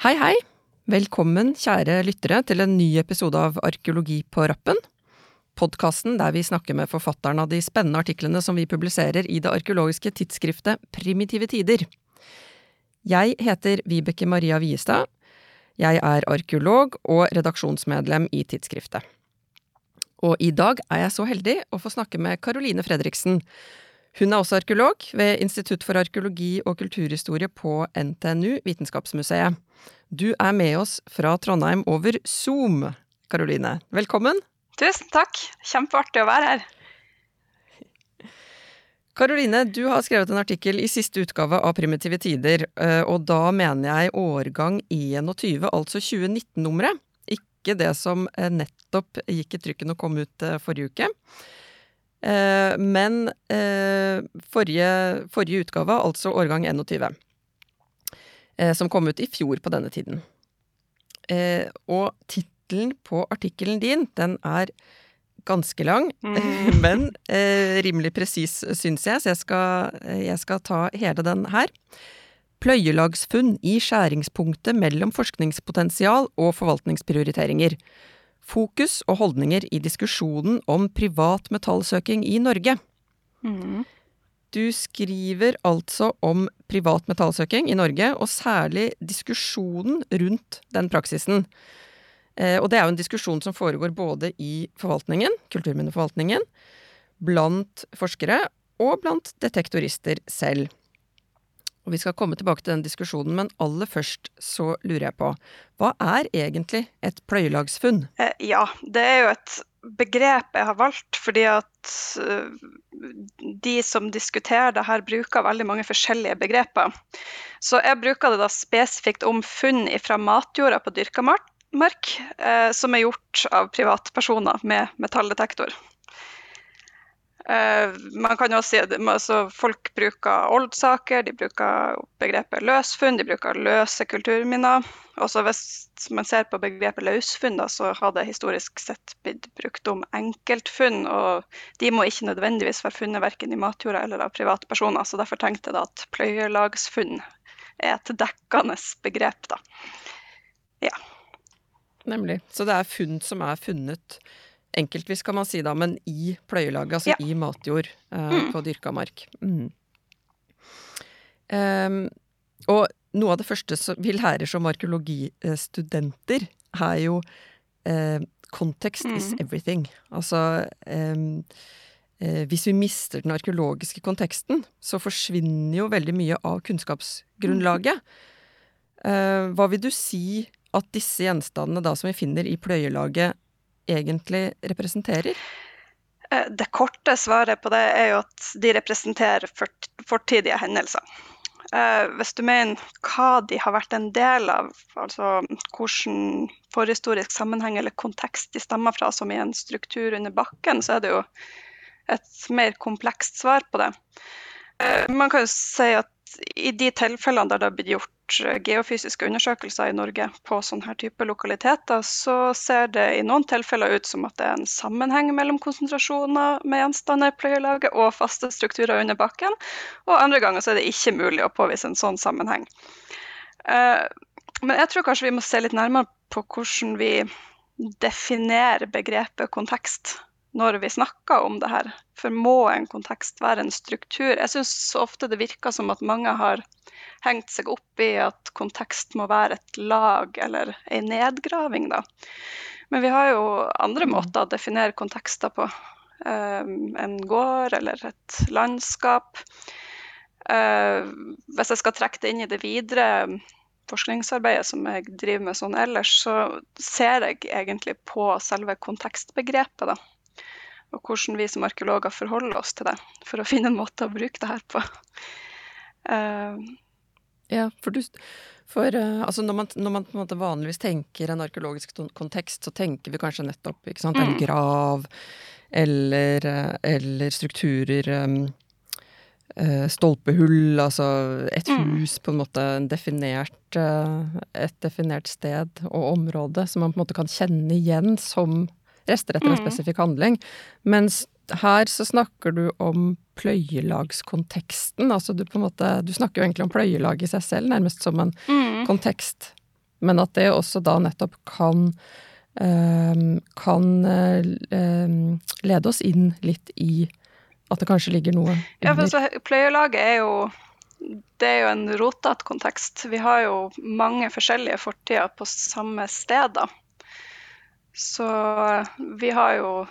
Hei, hei! Velkommen, kjære lyttere, til en ny episode av Arkeologi på rappen. Podkasten der vi snakker med forfatteren av de spennende artiklene som vi publiserer i det arkeologiske tidsskriftet Primitive tider. Jeg heter Vibeke Maria Viestad. Jeg er arkeolog og redaksjonsmedlem i tidsskriftet. Og i dag er jeg så heldig å få snakke med Caroline Fredriksen, hun er også arkeolog ved Institutt for arkeologi og kulturhistorie på NTNU Vitenskapsmuseet. Du er med oss fra Trondheim over Zoom, Karoline. Velkommen. Tusen takk. Kjempeartig å være her. Karoline, du har skrevet en artikkel i siste utgave av Primitive tider, eh, og da mener jeg årgang 21, altså 2019-nummeret. Ikke det som eh, nettopp gikk i trykken og kom ut eh, forrige uke. Eh, men eh, forrige, forrige, utgave, altså årgang 21, eh, som kom ut i fjor på denne tiden. og tittelen på artikkelen din, den er ganske lang, mm. men rimelig presis, syns jeg, så jeg skal, jeg skal ta hele den her. Pløyelagsfunn i skjæringspunktet mellom forskningspotensial og forvaltningsprioriteringer fokus og holdninger i diskusjonen om privat metallsøking i Norge. Mm. Du skriver altså om privat metallsøking i Norge, og særlig diskusjonen rundt den praksisen. Eh, og det er jo en diskusjon som foregår både i forvaltningen, kulturminneforvaltningen, blant forskere og blant detektorister selv. Og vi skal komme tilbake til den diskusjonen, men aller først så lurer jeg på Hva er egentlig et pløyelagsfunn? Eh, ja, det er jo et begrep jeg har valgt fordi at uh, de som diskuterer det her, bruker veldig mange forskjellige begreper. Så jeg bruker det da spesifikt om funn fra matjorda på dyrka mark, uh, som er gjort av privatpersoner med metalldetektor. Uh, man kan jo si altså, Folk bruker oldsaker, de bruker begrepet løsfunn, de bruker løse kulturminner. Også hvis man ser på begrepet løsfunn, da, så har det historisk sett blitt brukt om enkeltfunn. Og de må ikke nødvendigvis være funnet verken i matjorda eller av privatpersoner. Så derfor tenkte jeg at pløyelagsfunn er et dekkende begrep, da. Ja. Nemlig. Så det er funn som er funnet enkeltvis, kan man si da, men i pløyelaget, altså ja. i matjord eh, mm. på dyrka mark. Mm. Um, og noe av det første vi lærer som arkeologistudenter, er jo eh, context mm. is everything. Altså um, eh, Hvis vi mister den arkeologiske konteksten, så forsvinner jo veldig mye av kunnskapsgrunnlaget. Eh, hva vil du si at disse gjenstandene da som vi finner i pløyelaget, egentlig representerer? Eh, det korte svaret på det er jo at de representerer fortidige hendelser. Eh, hvis du mener hva de har vært en del av, altså hvilken forhistorisk sammenheng eller kontekst de stammer fra, som i en struktur under bakken, så er det jo et mer komplekst svar på det. Eh, man kan jo si at i de tilfellene der det har blitt gjort Eh, geofysiske undersøkelser i Norge på sånne type lokaliteter, så ser det i noen tilfeller ut som at det er en sammenheng mellom konsentrasjoner med gjenstander i pløyelaget og faste strukturer under bakken, og andre ganger så er det ikke mulig å påvise en sånn sammenheng. Eh, men jeg tror kanskje vi må se litt nærmere på hvordan vi definerer begrepet kontekst når vi snakker om det her. For må en kontekst være en struktur? Jeg syns ofte det virker som at mange har hengt seg opp i at kontekst må være et lag eller en nedgraving, da. Men vi har jo andre mm. måter å definere kontekster på. Um, en gård eller et landskap. Uh, hvis jeg skal trekke det inn i det videre forskningsarbeidet som jeg driver med sånn ellers, så ser jeg egentlig på selve kontekstbegrepet, da og hvordan vi som arkeologer forholder oss til det, for å finne en måte å bruke det her på. Uh, ja, for, du, for uh, altså når man, når man, på en måte vanligvis tenker en arkeologisk kontekst, så tenker vi kanskje nettopp ikke sant, en mm. grav eller, uh, eller strukturer um, Stolpehull, altså et mm. hus, på en måte en definert, et definert sted og område som man på en måte kan kjenne igjen som rester etter en mm. spesifikk handling. Mens her så snakker du om pløyelagskonteksten. Altså du på en måte Du snakker jo egentlig om pløyelag i seg selv, nærmest som en mm. kontekst men at det også da nettopp kan kan lede oss inn litt i at det kanskje ligger noe under. Ja, for altså, Pløyelaget er jo det er jo en rotete kontekst. Vi har jo mange forskjellige fortider på samme steder. Så vi har jo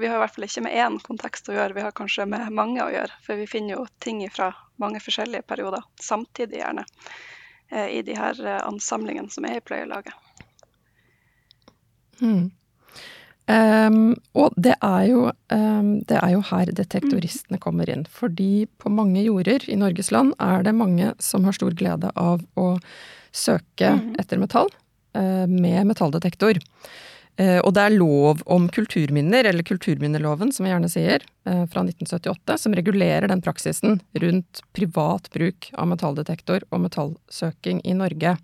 Vi har i hvert fall ikke med én kontekst å gjøre, vi har kanskje med mange å gjøre. For vi finner jo ting fra mange forskjellige perioder samtidig, gjerne, eh, i de her eh, ansamlingene som er i pløyelaget. Mm. Um, og det er, jo, um, det er, jo, her detektoristene kommer inn. Fordi på mange jorder i Norges land er det mange som har stor glede av å søke mm. etter metall med metalldetektor. Uh, og det er lov om kulturminner, eller kulturminneloven som vi gjerne sier, uh, fra 1978, som regulerer den praksisen rundt privat bruk av metalldetektor og metallsøking i Norge.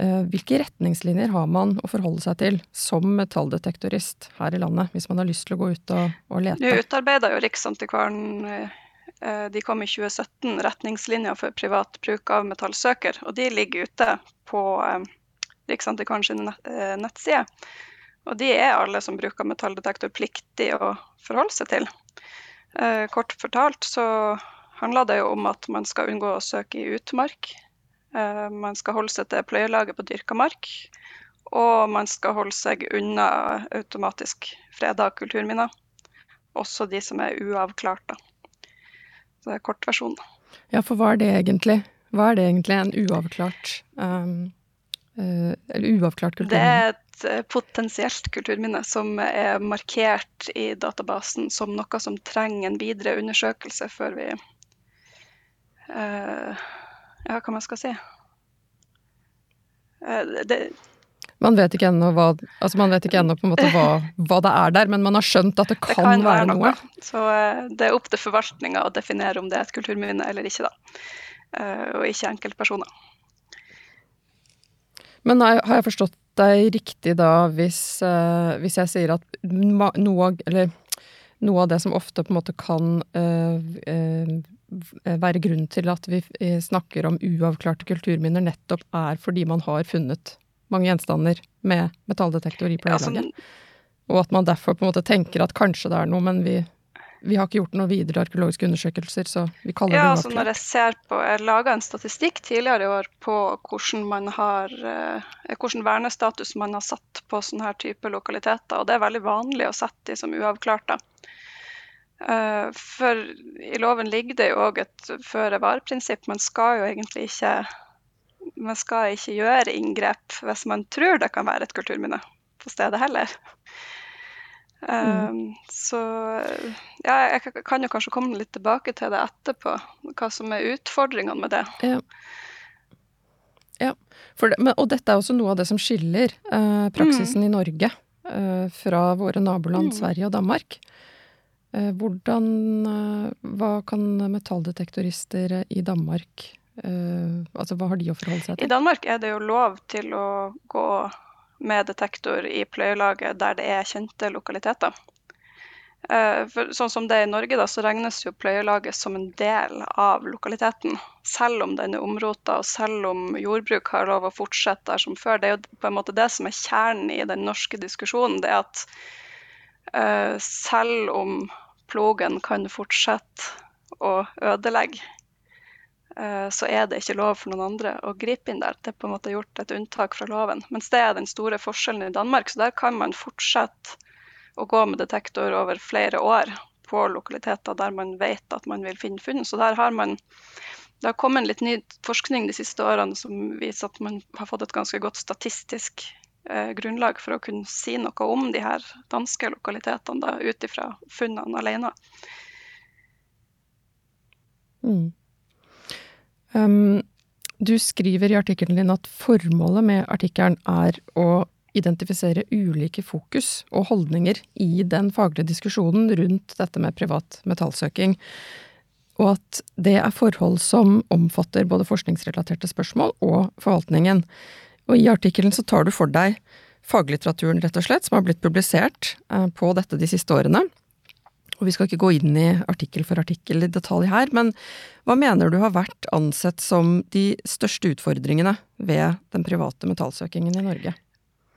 Eh, hvilke retningslinjer har man å forholde seg til som metalldetektorist her i landet, hvis man har lyst til å gå ut og, og lete? Nå utarbeida jo Riksantikvaren, eh, de kom i 2017, retningslinjer for privat bruk av metallsøker. Og de ligger ute på eh, en nettside. Og de er alle som bruker metalldetektor pliktig å forholde seg til. Kort fortalt så handler det jo om at man skal unngå å søke i utmark Eh, man skal holde seg til pløyelaget på dyrka mark. Og man skal holde seg unna automatisk freda kulturminner. Også de som er uavklarte. Så det er kortversjonen. Ja, for hva er det egentlig? Hva er det egentlig en uavklart um, Eller uavklart kulturminne? Det er et uh, potensielt kulturminne som er markert i databasen som noe som trenger en videre undersøkelse før vi uh, ja, hva man skal si. Uh, det, man vet ikke ennå hva, altså man vet ikke ennå på en måte hva, hva, det er der, men man har skjønt at det kan, det kan være, noe. noe. Så eh, det er opp til forvaltninga å definere om det er et kulturminne eller ikke, da. Eh, og ikke enkeltpersoner. Men har jeg forstått deg riktig da, hvis, hvis jeg sier at noe, eller, noe av det som ofte på en måte kan øh, Eh, være grunnen til at vi eh, snakker om uavklarte kulturminner, nettopp er fordi man har funnet mange gjenstander med metalldetektor i pleielaget. Ja, og at man derfor på en måte tenker at kanskje det er noe, men vi, vi har ikke gjort noen videre arkeologiske undersøkelser, så vi kaller ja, det uavklart. Altså når jeg ser på, jeg laga en statistikk tidligere i år på hvordan, man har, eh, hvordan vernestatus man har satt på sånne her type lokaliteter, og det er veldig vanlig å sette de som uavklarte. Eh, for i loven ligger det jo òg et føre-var-prinsipp. Man skal jo egentlig ikke man skal ikke gjøre inngrep hvis man tror det kan være et kulturminne på stedet heller. Mm. Um, så ja, jeg kan jo kanskje komme litt tilbake til det etterpå, hva som er utfordringene med det. Ja. ja. Det, men, og dette er også noe av det som skiller eh, praksisen mm. i Norge eh, fra våre naboland mm. Sverige og Danmark. Eh, hvordan eh, Hva kan metalldetektorister i Danmark eh, Altså, hva har de å forholde seg til? I Danmark er det jo lov til å gå med detektor i pløyelaget der det er kjente lokaliteter. For sånn som det er i Norge, da, så regnes jo pløyelaget som en del av lokaliteten. Selv om den er omrota, og selv om jordbruk har lov å fortsette der som før. Det er jo på en måte det som er kjernen i den norske diskusjonen. det er at uh, selv om plogen kan fortsette å ødelegge, eh, så er det ikke lov for noen andre å gripe inn der. Det er på en måte gjort et unntak fra loven. Mens det er den store forskjellen i Danmark. Så der kan man fortsette å gå med detektor over flere år på lokaliteter der man vet at man vil finne funn. Så der har man det har kommet litt ny forskning de siste årene som viser at man har fått et ganske godt statistisk eh, grunnlag for å kunne si noe om de her danske lokalitetene da, ut ifra funnene alene. Mm. Um, du skriver i artikkelen din at formålet med artikkelen er å identifisere ulike fokus og holdninger i den faglige diskusjonen rundt dette med privat metallsøking, og at det er forhold som omfatter både forskningsrelaterte spørsmål og forvaltningen. Og i artikkelen så tar du for deg faglitteraturen, rett og slett, som har blitt publisert eh, på dette de siste årene. Og vi skal ikke gå inn i artikkel for artikkel i detalj her, men hva mener du har vært ansett som de største utfordringene ved den private metallsøkingen i Norge?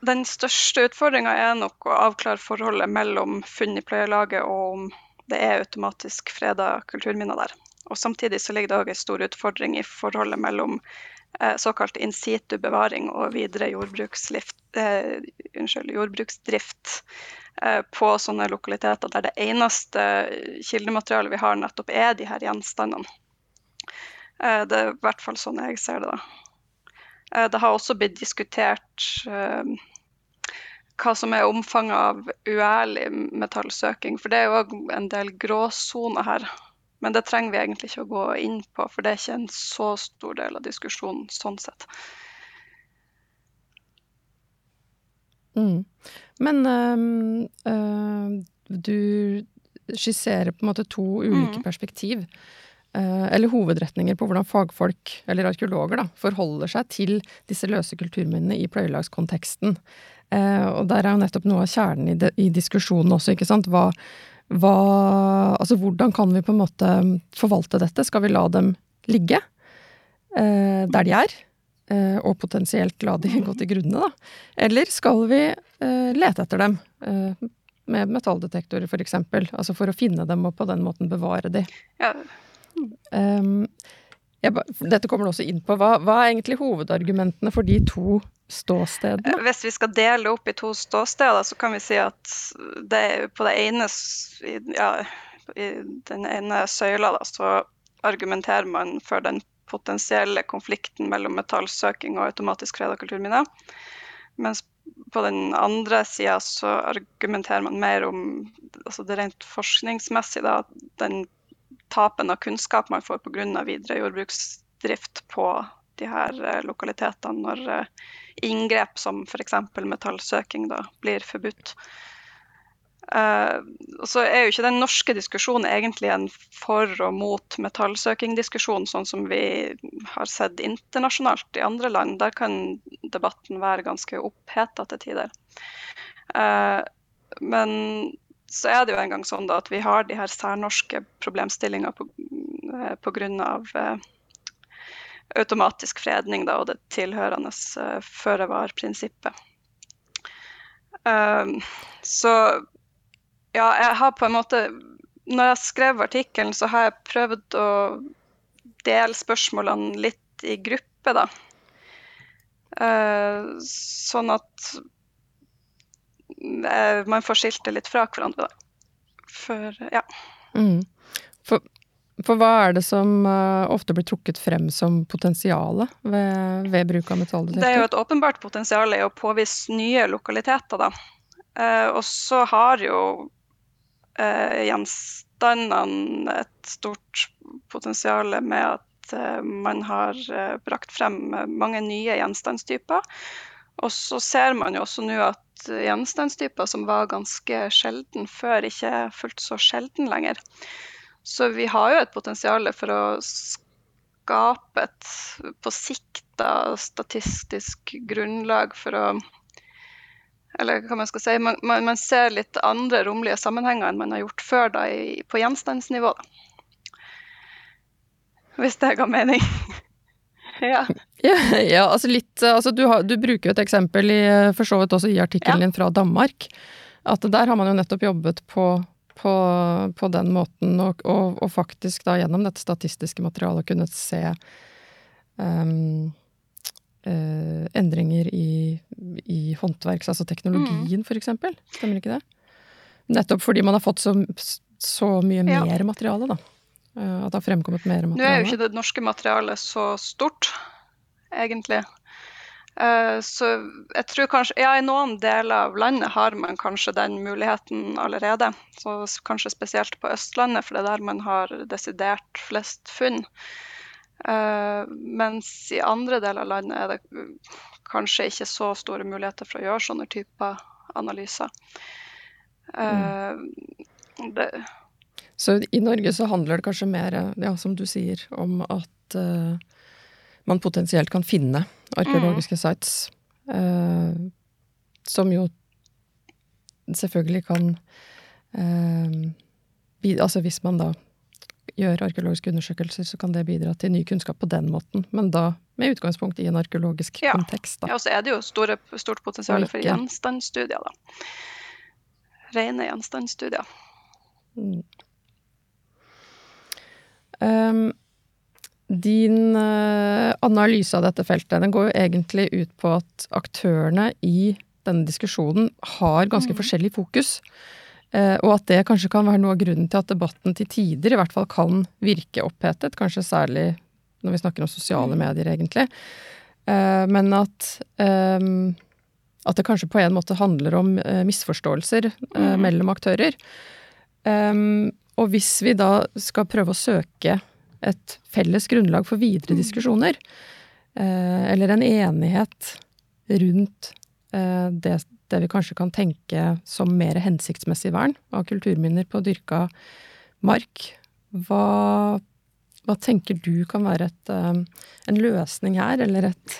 Den største utfordringa er nok å avklare forholdet mellom funn i pløyelaget og om det er automatisk freda kulturminner der. Og Samtidig så ligger det òg en stor utfordring i forholdet mellom såkalt in situ-bevaring og videre eh, unnskyld, jordbruksdrift eh, på sånne lokaliteter der det eneste kildematerialet vi har, nettopp er de her gjenstandene. Eh, det er i hvert fall sånn jeg ser det. da. Eh, det har også blitt diskutert eh, hva som er omfanget av uærlig metallsøking. For det er òg en del gråsoner her. Men det trenger vi egentlig ikke å gå inn på, for det er ikke en så stor del av diskusjonen sånn sett. Mm. Men øh, øh, du skisserer på en måte to ulike mm. perspektiv. Øh, eller hovedretninger på hvordan fagfolk, eller arkeologer, da, forholder seg til disse løse kulturminnene i pløyelagskonteksten. Eh, og der er jo nettopp noe av kjernen i, de, i diskusjonen også, ikke sant. Hva, hva, altså hvordan kan vi på en måte forvalte dette? Skal vi la dem ligge eh, der de er? Eh, og potensielt la de gå til grunne, da? Eller skal vi eh, lete etter dem? Eh, med metalldetektorer, f.eks. Altså for å finne dem og på den måten bevare de. Ja. Um, jeg, dette kommer du også inn på. Hva, hva, er egentlig hovedargumentene for de to ståstedene? Eh, hvis vi skal dele opp i to ståsteder, så kan vi si at det på det ene, ja, i den ene søyla da, så argumenterer man for den potensielle konflikten mellom metallsøking og automatisk freda kulturminner. Mens på den andre sida så argumenterer man mer om altså det rent forskningsmessig, da, den tapen av kunnskap man får pga. videre jordbruksdrift på de her eh, lokalitetene når eh, inngrep som f.eks. metallsøking da blir forbudt. Uh, så er jo ikke den norske diskusjonen egentlig en for og mot metallsøking-diskusjon, sånn som vi har sett internasjonalt i andre land. Der kan debatten være ganske oppheta til tider. Uh, men så er det jo engang sånn da, at vi har de her særnorske problemstillinger pga. Uh, automatisk fredning da, og det tilhørende uh, føre-var-prinsippet. Um, så ja, jeg har på en måte Når jeg skrev artikkelen, så har jeg prøvd å dele spørsmålene litt i gruppe, da. Uh, sånn at uh, man får skilt det litt fra hverandre, da. For, ja. Mm. For hva er det som uh, ofte blir trukket frem som potensialet ved, ved, bruk av metalldetektor? Det er jo et åpenbart potensial i å påvise nye lokaliteter, da. Uh, og så har jo uh, gjenstandene et stort potensial med at man har brakt frem mange nye gjenstandstyper. Og så ser man jo også nå at gjenstandstyper som var ganske sjelden før, ikke fullt så sjelden lenger. Så vi har jo et potensial for å skape et på sikt da, statistisk grunnlag for å Eller hva man skal si Man, man, man ser litt andre romlige sammenhenger enn man har gjort før da, i, på gjenstandsnivå. Da. Hvis det ga mening. ja. ja. ja. altså litt altså du, har, du, bruker jo et eksempel i, for så vidt også i artikkelen ja. din fra Danmark. At der har man jo nettopp jobbet på på, på den måten, og, og, og, faktisk da gjennom dette statistiske materialet kunne se um, uh, endringer i, i håndverks... Altså teknologien, mm. eksempel. Stemmer ikke det? Nettopp fordi man har fått så, så mye ja. mer materiale, da. Uh, at det har fremkommet mer materiale. Nå er jo ikke det norske materialet så stort, egentlig. Eh, så jeg tror kanskje Ja, i noen deler av landet har man kanskje den muligheten allerede. Så kanskje spesielt på Østlandet, for det er der man har desidert flest funn. Uh, mens i andre deler av landet er det kanskje ikke så store muligheter for å gjøre sånne typer analyser. Mm. det, så i Norge så handler det kanskje mer, ja, som du sier, om at man potensielt kan finne arkeologiske mm. sites. Uh, som jo selvfølgelig kan uh, altså hvis man da gjør arkeologiske undersøkelser, så kan det bidra til ny kunnskap på den måten. Men da med utgangspunkt i en arkeologisk ja. kontekst. Da. Ja, og så er det jo store, stort potensial for gjenstandsstudier, da. Rene gjenstandsstudier. Mm. Um, din uh, analyse av dette feltet den går jo egentlig ut på at aktørene i denne diskusjonen har ganske mm. forskjellig fokus. Eh, og at det kanskje kan være noe av grunnen til at debatten til tider i hvert fall kan virke opphetet. Kanskje særlig når vi snakker om sosiale mm. medier, egentlig. Eh, men at, eh, at det kanskje på en måte handler om misforståelser mm. mellom aktører. Og hvis vi da skal prøve å søke et felles grunnlag for videre mm. diskusjoner, eller en enighet rundt det det vi kanskje kan tenke som mer hensiktsmessig vern av kulturminner på dyrka mark. Hva, hva tenker du kan være et, um, en løsning her, eller et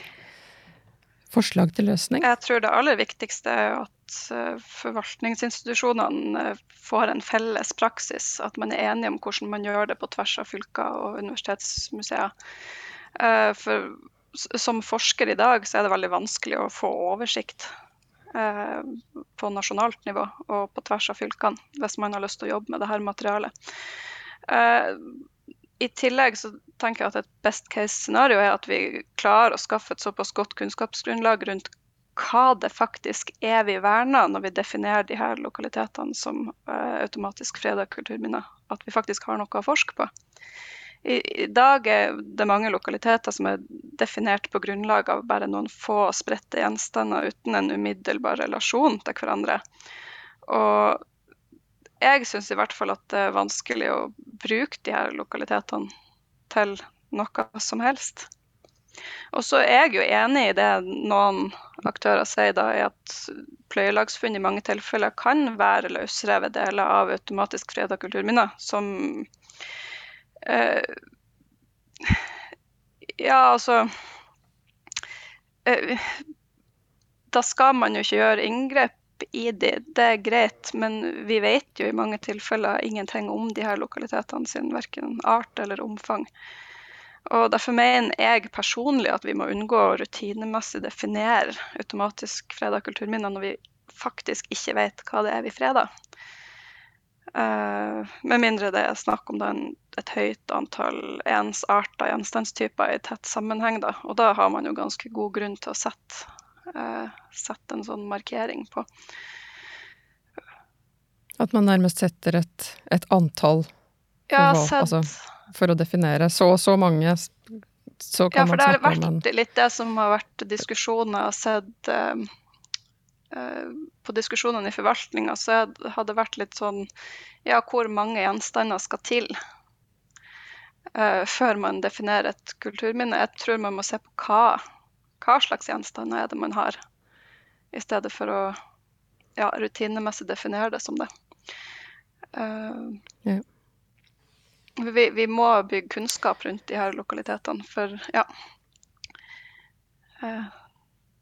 forslag til løsning? Jeg tror det aller viktigste er at forvaltningsinstitusjonene uh, får en felles praksis. At man er enige om hvordan man gjør det på tvers av fylker og universitetsmuseer. Uh, for som forsker i dag så er det veldig vanskelig å få oversikt Eh, på nasjonalt nivå og på tvers av fylkene, hvis man har lyst til å jobbe med dette materialet. Eh, I tillegg så tenker jeg at et best case-scenario er at vi klarer å skaffe et såpass godt kunnskapsgrunnlag rundt hva det faktisk er vi verner når vi definerer de her lokalitetene som uh, automatisk freda kulturminner. At vi faktisk har noe å forske på. I, I, dag er det mange lokaliteter som er definert på grunnlag av bare noen få spredte gjenstander uten en umiddelbar relasjon til hverandre. Og jeg syns i hvert fall at det er vanskelig å bruke de her lokalitetene til noe som helst. Og så er jeg jo enig i det noen aktører sier, da, i at pløyelagsfunn i mange tilfeller kan være løsrevet deler av automatisk freda kulturminner, som Uh, ja, altså uh, Da skal man jo ikke gjøre inngrep i det, det er greit, men vi vet jo i mange tilfeller ingenting om de her lokalitetene sin, verken art eller omfang. Og Derfor mener jeg personlig at vi må unngå å rutinemessig definere automatisk freda kulturminner når vi faktisk ikke vet hva det er vi freder. Uh, med mindre det er snakk om den, et høyt antall ensarta gjenstandstyper i tett sammenheng. Da. Og da har man jo ganske god grunn til å sette, uh, sette en sånn markering på. At man nærmest setter et, et antall ja, sett... altså, for, å definere så og så mange så kan ja, for det har vært litt det som har vært diskusjoner. Jeg har sett uh, uh, på diskusjonene i forvaltninga så har det vært litt sånn Ja, hvor mange gjenstander skal til uh, før man definerer et kulturminne? Jeg tror man må se på hva, hva slags gjenstander er det man har, i stedet for å ja, rutinemessig definere det som det. Uh, ja. Vi, vi, må bygge kunnskap rundt de her lokalitetene, for ja. Uh,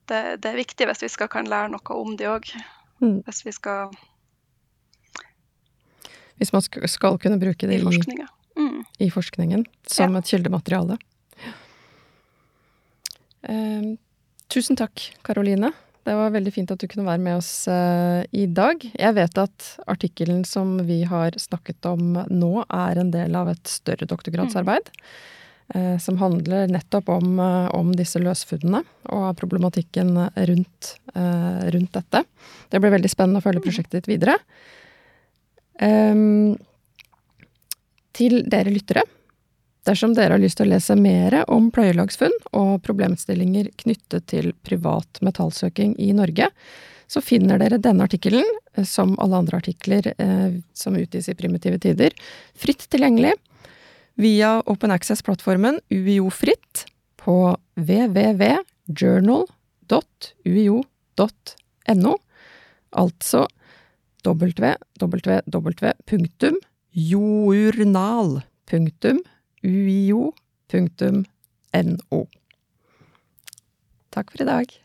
det, det, er viktig hvis vi skal kan lære noe om de òg. Mm. Hvis vi skal Hvis man skal kunne bruke det i, forskninga. Mm. i forskningen som ja. et kildemateriale. Uh, tusen takk, Karoline. Det var veldig fint at du kunne være med oss uh, i dag. Jeg vet at artikkelen som vi har snakket om nå, er en del av et større doktorgradsarbeid. Mm. Eh, som handler nettopp om, eh, om disse løsfunnene og problematikken rundt, eh, rundt, dette. Det blir veldig spennende å følge prosjektet ditt videre. Um, til dere lyttere. Dersom dere har lyst til å lese mer om pløyelagsfunn og problemstillinger knyttet til privat metallsøking i Norge, så finner dere denne artikkelen, som alle andre artikler eh, som utgis i Primitive tider, fritt tilgjengelig via Open Access-plattformen UiO Fritt på www.journal.uio.no, altså www.journal.uio.no. Takk for i dag.